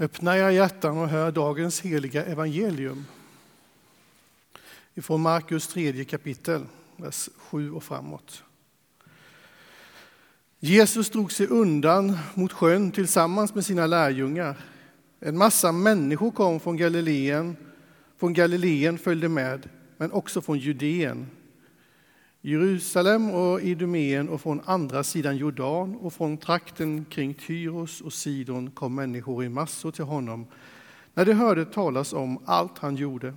Öppna era hjärtan och hör dagens heliga evangelium. Ifrån Markus tredje kapitel, vers 7 och framåt. Jesus drog sig undan mot sjön tillsammans med sina lärjungar. En massa människor kom från Galileen, från Galileen följde med, men också från Judeen, Jerusalem och Idumeen och från andra sidan Jordan och från trakten kring Tyros och Sidon kom människor i massor till honom när de hörde talas om allt han gjorde.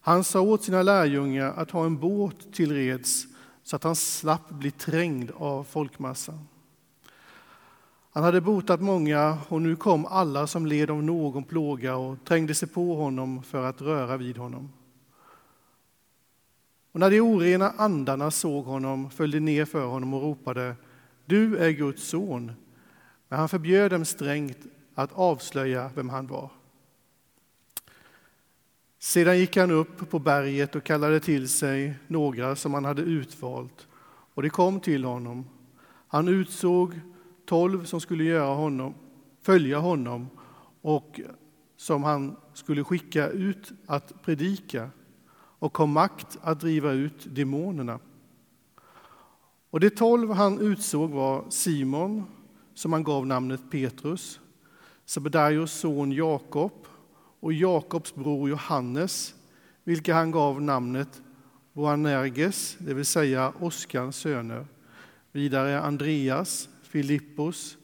Han sa åt sina lärjungar att ha en båt till reds så att han slapp bli trängd av folkmassan. Han hade botat många och nu kom alla som led av någon plåga och trängde sig på honom för att röra vid honom. Och när de orena andarna såg honom följde ner för honom och ropade Du är Guds son. Men han förbjöd dem strängt att avslöja vem han var. Sedan gick han upp på berget och kallade till sig några som han hade utvalt, och de kom till honom. Han utsåg tolv som skulle göra honom, följa honom och som han skulle skicka ut att predika och har makt att driva ut demonerna. Och de tolv han utsåg var Simon, som han gav namnet Petrus, Sebedaios son Jakob och Jakobs bror Johannes, vilka han gav namnet Boanerges, det vill säga Oskans söner. Vidare Andreas, Filippos,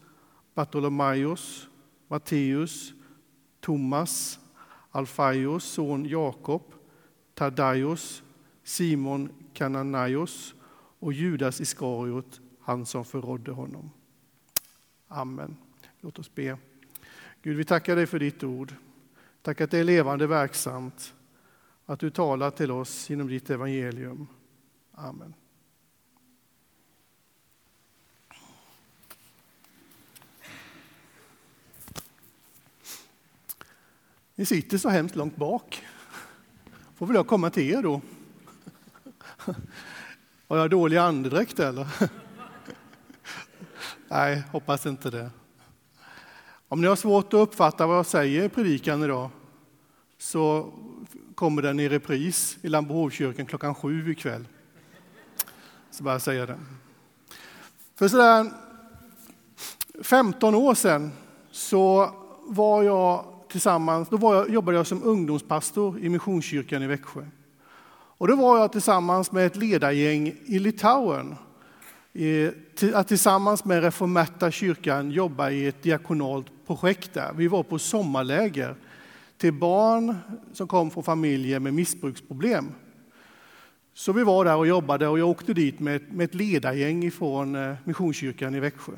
Bartolomaios, Matteus, Thomas, Alfaios son Jakob, Tadaios, Simon Kananaios och Judas Iskariot, han som förrådde honom. Amen. Låt oss be. Gud, vi tackar dig för ditt ord. Tack att det är levande verksamt, att du talar till oss genom ditt evangelium. Amen. Ni sitter så hemskt långt bak får väl jag komma till er då. Har jag dålig andedräkt eller? Nej, hoppas inte det. Om ni har svårt att uppfatta vad jag säger i predikan idag så kommer den i repris i Lambohovkyrkan klockan sju ikväll. Så bara säga det. För sådär 15 år sedan så var jag tillsammans, då var jag, jobbade jag som ungdomspastor i Missionskyrkan i Växjö. Och då var jag tillsammans med ett ledargäng i Litauen att tillsammans med Reformerta kyrkan jobba i ett diakonalt projekt där. Vi var på sommarläger till barn som kom från familjer med missbruksproblem. Så vi var där och jobbade och jag åkte dit med ett, med ett ledargäng från eh, Missionskyrkan i Växjö.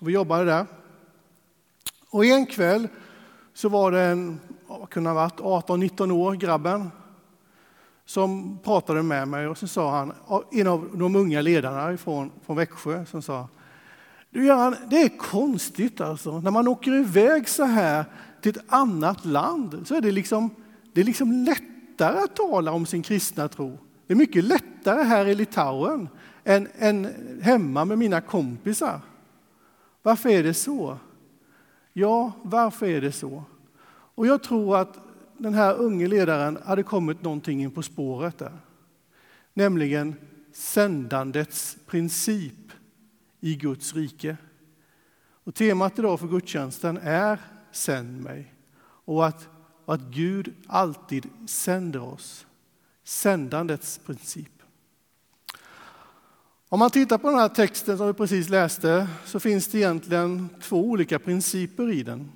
Vi jobbade där. Och en kväll så var det en, kunde ha varit, 18-19 år, grabben, som pratade med mig och så sa han, en av de unga ledarna från, från Växjö, som sa du Göran, det är konstigt alltså, när man åker iväg så här till ett annat land så är det liksom, det är liksom lättare att tala om sin kristna tro. Det är mycket lättare här i Litauen än, än hemma med mina kompisar. Varför är det så? Ja, varför är det så? Och jag tror att den här unge ledaren hade kommit någonting in på spåret där. Nämligen sändandets princip i Guds rike. Och temat idag för gudstjänsten är Sänd mig. Och att, och att Gud alltid sänder oss. Sändandets princip. Om man tittar på den här texten som vi precis läste så finns det egentligen två olika principer i den.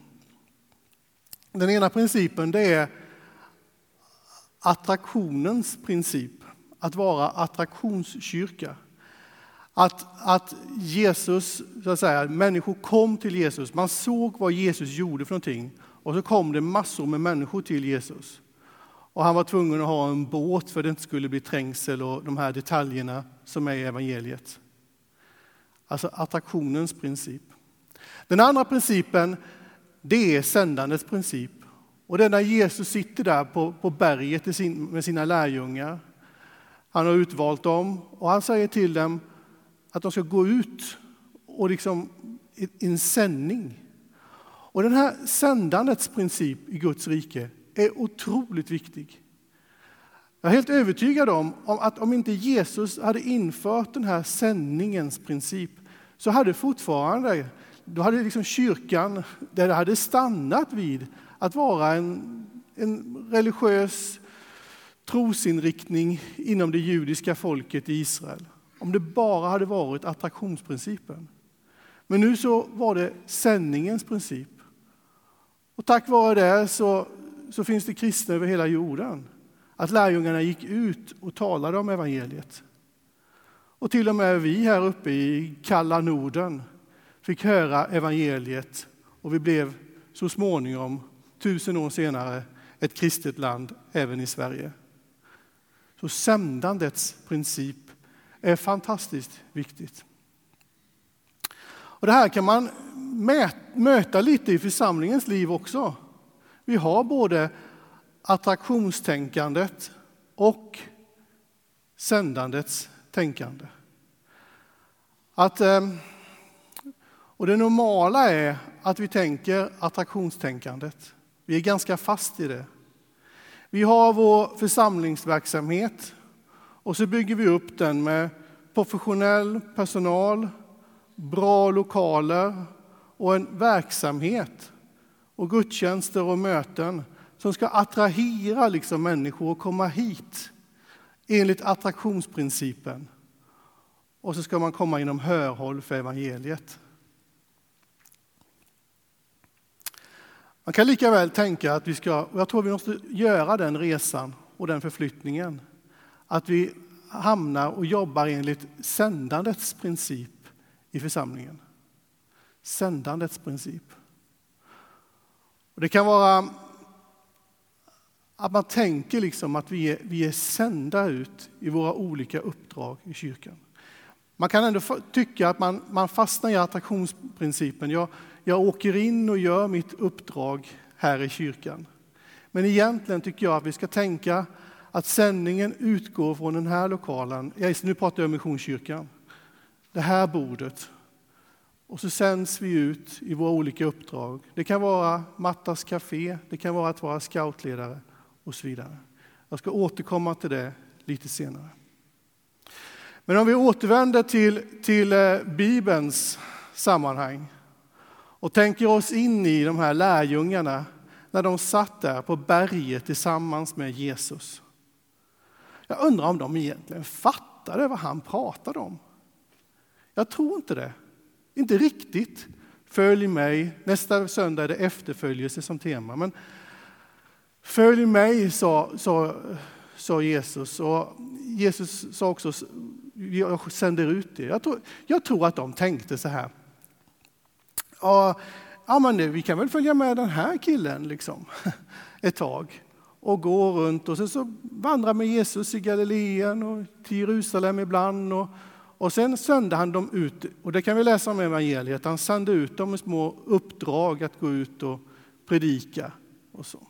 Den ena principen det är attraktionens princip, att vara attraktionskyrka. Att, att Jesus, så att säga, människor kom till Jesus, man såg vad Jesus gjorde för någonting och så kom det massor med människor till Jesus. Och han var tvungen att ha en båt för att det inte skulle bli trängsel och de här detaljerna som är i evangeliet. Alltså attraktionens princip. Den andra principen, det är sändandets princip. Och det är när Jesus sitter där på, på berget med sina lärjungar. Han har utvalt dem och han säger till dem att de ska gå ut och liksom i en sändning. Och den här sändandets princip i Guds rike är otroligt viktig. Jag är helt övertygad om att om inte Jesus hade infört den här sändningens princip så hade fortfarande då hade liksom kyrkan där det hade stannat vid att vara en, en religiös trosinriktning inom det judiska folket i Israel. Om det bara hade varit attraktionsprincipen. Men nu så var det sändningens princip. Och tack vare det så, så finns det kristna över hela jorden. Att lärjungarna gick ut och talade om evangeliet. Och till och med vi här uppe i kalla Norden fick höra evangeliet och vi blev så småningom, tusen år senare, ett kristet land även i Sverige. Så sändandets princip är fantastiskt viktigt. Och det här kan man möta lite i församlingens liv också. Vi har både attraktionstänkandet och sändandets tänkande. Att, ehm, och det normala är att vi tänker attraktionstänkandet. Vi är ganska fast i det. Vi har vår församlingsverksamhet och så bygger vi upp den med professionell personal, bra lokaler och en verksamhet och gudstjänster och möten som ska attrahera liksom människor att komma hit enligt attraktionsprincipen. Och så ska man komma inom hörhåll för evangeliet. Man kan lika väl tänka att vi ska, och jag tror vi måste göra den resan och den förflyttningen, att vi hamnar och jobbar enligt sändandets princip i församlingen. Sändandets princip. Och det kan vara att man tänker liksom att vi är, vi är sända ut i våra olika uppdrag i kyrkan. Man kan ändå tycka att man, man fastnar i attraktionsprincipen. Jag, jag åker in och gör mitt uppdrag här i kyrkan. Men egentligen tycker jag att vi ska tänka att sändningen utgår från den här lokalen. Nu pratar jag om Missionskyrkan. Det här bordet. Och så sänds vi ut i våra olika uppdrag. Det kan vara Mattas Café, det kan vara att vara scoutledare och så vidare. Jag ska återkomma till det lite senare. Men om vi återvänder till, till eh, Bibelns sammanhang och tänker oss in i de här lärjungarna när de satt där på berget tillsammans med Jesus. Jag undrar om de egentligen fattade vad han pratade om. Jag tror inte det. Inte riktigt. Följ mig. Nästa söndag är det efterföljelse som tema. Men Följ mig, sa, sa, sa Jesus. Och Jesus sa också, jag sänder ut er. Jag tror, jag tror att de tänkte så här. Ja, ja men vi kan väl följa med den här killen liksom, ett tag och gå runt och sen så vandra med Jesus i Galileen och till Jerusalem ibland. Och, och sen sände han dem ut, och det kan vi läsa om i evangeliet, han sände ut dem med små uppdrag att gå ut och predika och så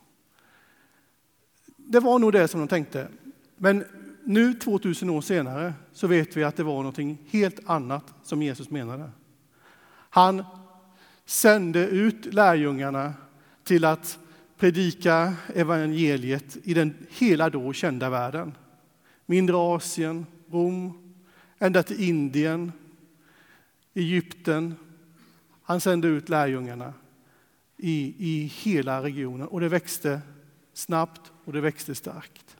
det var nog det som de tänkte. Men nu 2000 år senare så vet vi att det var någonting helt annat som Jesus menade. Han sände ut lärjungarna till att predika evangeliet i den hela då kända världen. Mindre Asien, Rom, ända till Indien, Egypten. Han sände ut lärjungarna i, i hela regionen och det växte snabbt och det växte starkt.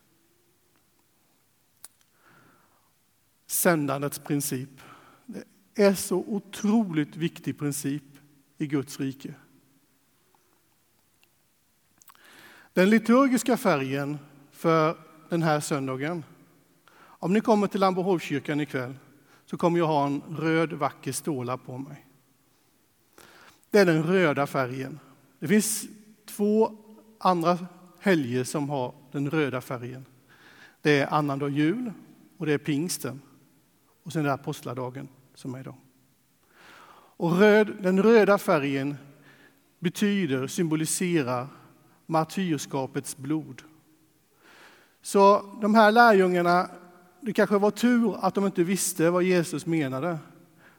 Sändandets princip. Det är så otroligt viktig princip i Guds rike. Den liturgiska färgen för den här söndagen. Om ni kommer till Lambohovskyrkan ikväll så kommer jag ha en röd vacker ståla på mig. Det är den röda färgen. Det finns två andra helger som har den röda färgen. Det är annandag jul och det är pingsten och sen är det apostladagen som är idag. Och röd, den röda färgen betyder, symboliserar martyrskapets blod. Så de här lärjungarna, det kanske var tur att de inte visste vad Jesus menade.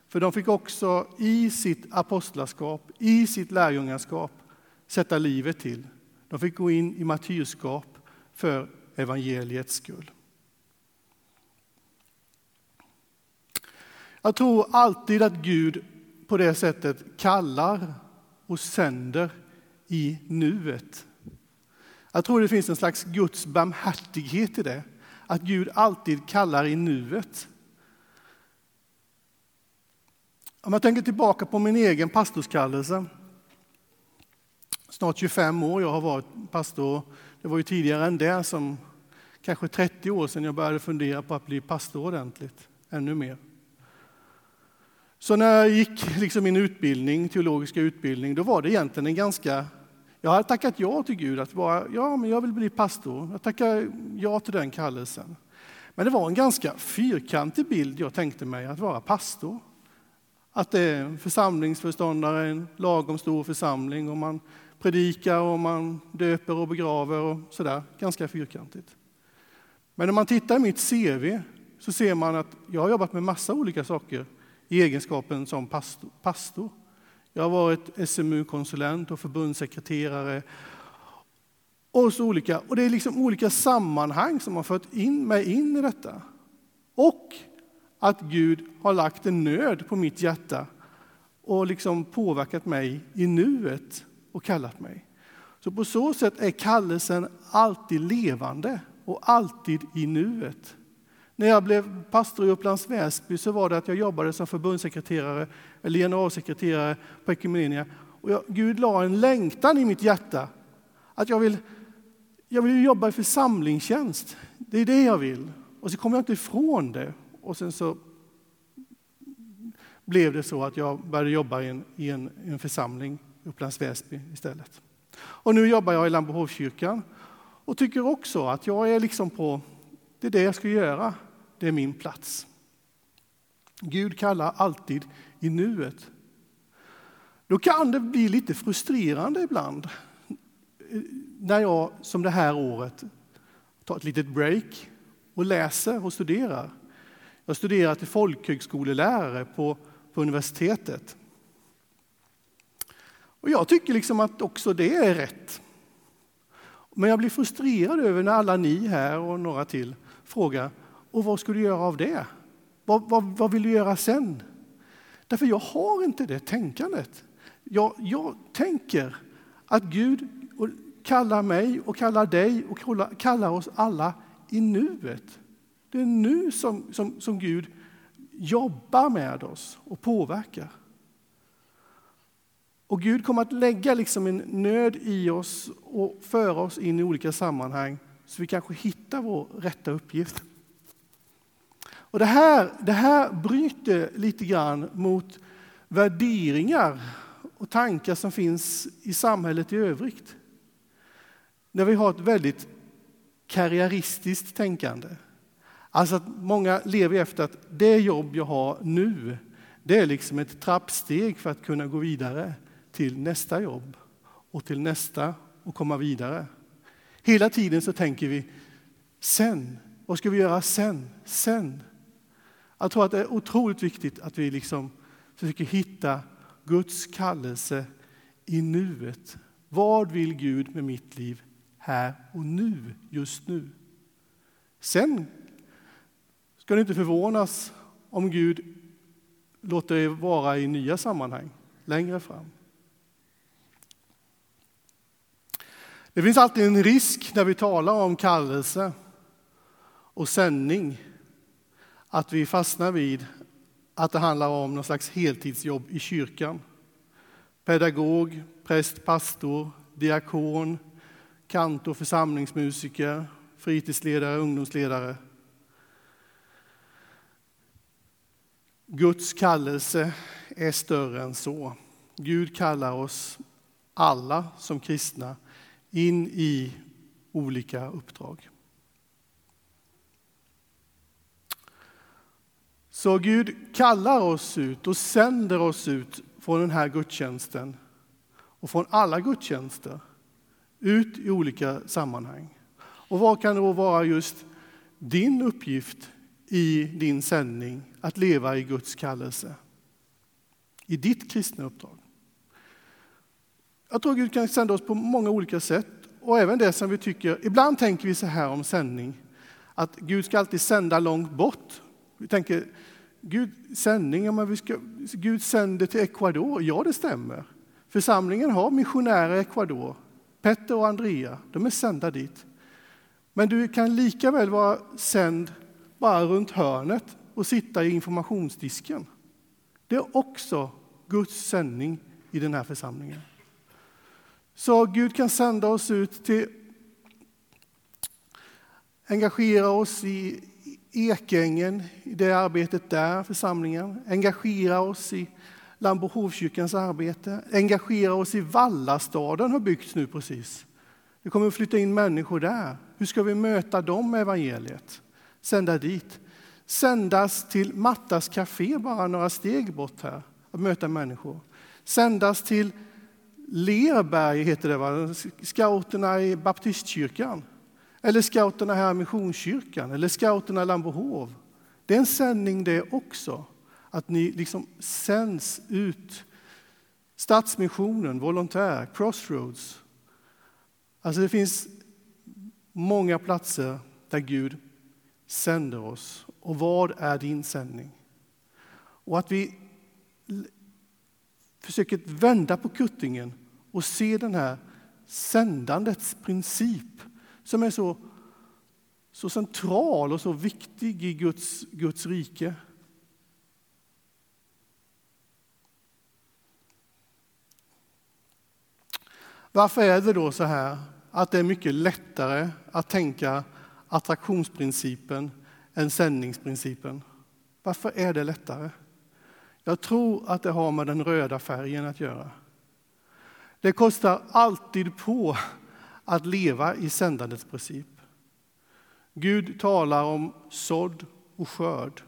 För de fick också i sitt apostlaskap, i sitt lärjungaskap, sätta livet till. De fick gå in i martyrskap för evangeliets skull. Jag tror alltid att Gud på det sättet kallar och sänder i nuet. Jag tror det finns en slags Guds barmhärtighet i det, att Gud alltid kallar i nuet. Om jag tänker tillbaka på min egen pastorskallelse, snart 25 år jag har varit pastor, det var ju tidigare än det, som kanske 30 år sedan jag började fundera på att bli pastor ordentligt, ännu mer. Så när jag gick liksom min utbildning, teologiska utbildning, då var det egentligen en ganska... Jag hade tackat ja till Gud, att bara, ja, men jag vill bli pastor. Jag tackade ja till den kallelsen. Men det var en ganska fyrkantig bild jag tänkte mig att vara pastor. Att det är en församlingsföreståndare, en lagom stor församling och man predikar och man döper och begraver och sådär. Ganska fyrkantigt. Men när man tittar i mitt CV så ser man att jag har jobbat med massa olika saker i egenskapen som pastor. Jag har varit SMU-konsulent och förbundssekreterare. Och, så olika. och det är liksom olika sammanhang som har fört in mig in i detta. Och att Gud har lagt en nöd på mitt hjärta och liksom påverkat mig i nuet och kallat mig. Så på så sätt är kallelsen alltid levande och alltid i nuet. När jag blev pastor i Upplands Väsby så var det att jag jobbade som förbundssekreterare eller generalsekreterare på Ekumenia. Och jag, Gud la en längtan i mitt hjärta att jag vill, jag vill jobba i församlingstjänst. Det är det jag vill. Och så kom jag inte ifrån det. Och sen så blev det så att jag började jobba i en, i en, en församling Upplands Väsby istället. Och nu jobbar jag i Lambohovskyrkan och tycker också att jag är liksom på det är det jag ska göra. Det är min plats. Gud kallar alltid i nuet. Då kan det bli lite frustrerande ibland eh, när jag, som det här året, tar ett litet break och läser och studerar. Jag studerar till folkhögskolelärare på, på universitetet. Och jag tycker liksom att också det är rätt. Men jag blir frustrerad över när alla ni här och några till frågar och vad ska du göra av det? Vad, vad, vad vill du göra sen? Därför jag har inte det tänkandet. Jag, jag tänker att Gud kallar mig och kallar dig och kallar oss alla i nuet. Det är nu som, som, som Gud jobbar med oss och påverkar. Och Gud kommer att lägga liksom en nöd i oss och föra oss in i olika sammanhang så vi kanske hittar vår rätta uppgift. Och det, här, det här bryter lite grann mot värderingar och tankar som finns i samhället i övrigt. När vi har ett väldigt karriäristiskt tänkande. Alltså att många lever efter att det jobb jag har nu, det är liksom ett trappsteg för att kunna gå vidare till nästa jobb och till nästa och komma vidare. Hela tiden så tänker vi sen. Vad ska vi göra sen? Sen. Jag tror att det är otroligt viktigt att vi liksom försöker hitta Guds kallelse i nuet. Vad vill Gud med mitt liv här och nu, just nu? Sen ska ni inte förvånas om Gud låter er vara i nya sammanhang längre fram. Det finns alltid en risk när vi talar om kallelse och sändning att vi fastnar vid att det handlar om någon slags heltidsjobb i kyrkan. Pedagog, präst, pastor, diakon, kantor, församlingsmusiker, fritidsledare, ungdomsledare. Guds kallelse är större än så. Gud kallar oss alla som kristna in i olika uppdrag. Så Gud kallar oss ut och sänder oss ut från den här gudstjänsten och från alla gudstjänster ut i olika sammanhang. Och vad kan då vara just din uppgift i din sändning att leva i Guds kallelse? I ditt kristna uppdrag? Jag tror Gud kan sända oss på många olika sätt och även det som vi tycker, ibland tänker vi så här om sändning, att Gud ska alltid sända långt bort. Vi tänker, Gud, sändning, men vi ska, Gud sänder till Ecuador. Ja, det stämmer. Församlingen har missionärer i Ecuador. Petter och Andrea, de är sända dit. Men du kan lika väl vara sänd bara runt hörnet och sitta i informationsdisken. Det är också Guds sändning i den här församlingen. Så Gud kan sända oss ut till engagera oss i Ekängen, i det arbetet där, församlingen. Engagera oss i Lambohovkyrkans arbete. Engagera oss i Vallastaden har byggts nu precis. Det kommer att flytta in människor där. Hur ska vi möta dem med evangeliet? Sända dit. Sändas till Mattas café bara några steg bort här, att möta människor. Sändas till Lerberg, heter det va? Scouterna i baptistkyrkan. Eller scouterna här i Missionskyrkan, eller scouterna i Lambohov. Det är en sändning det också, att ni liksom sänds ut. Stadsmissionen, Volontär, Crossroads. Alltså det finns många platser där Gud sänder oss. Och vad är din sändning? Och att vi försöker vända på kuttingen och se den här sändandets princip som är så, så central och så viktig i Guds, Guds rike. Varför är det då så här att det är mycket lättare att tänka attraktionsprincipen än sändningsprincipen? Varför är det lättare? Jag tror att det har med den röda färgen att göra. Det kostar alltid på att leva i sändandets princip. Gud talar om sådd och skörd.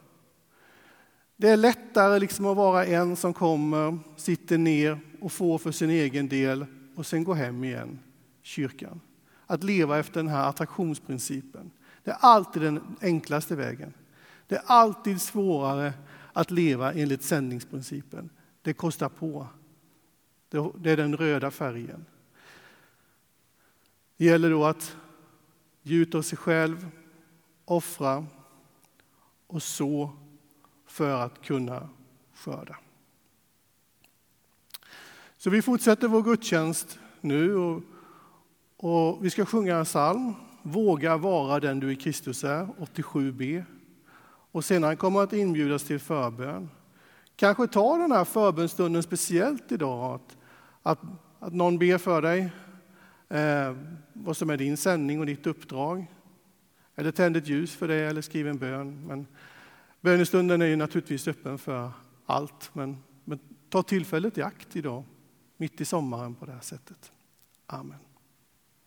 Det är lättare liksom att vara en som kommer, sitter ner och får för sin egen del och sen går hem igen, kyrkan. Att leva efter den här attraktionsprincipen. Det är alltid den enklaste vägen. Det är alltid svårare att leva enligt sändningsprincipen. Det kostar på. Det är den röda färgen. Det gäller då att gjuta sig själv, offra och så för att kunna skörda. Så vi fortsätter vår gudstjänst nu och, och vi ska sjunga en psalm, Våga vara den du i Kristus är, 87b. Och senare kommer att inbjudas till förbön. Kanske ta den här förbönstunden speciellt idag, att, att, att någon ber för dig, eh, vad som är din sändning och ditt uppdrag. Eller tänd ett ljus för det eller skriv en bön. Men bönestunden är ju naturligtvis öppen för allt, men, men ta tillfället i akt idag, mitt i sommaren på det här sättet. Amen.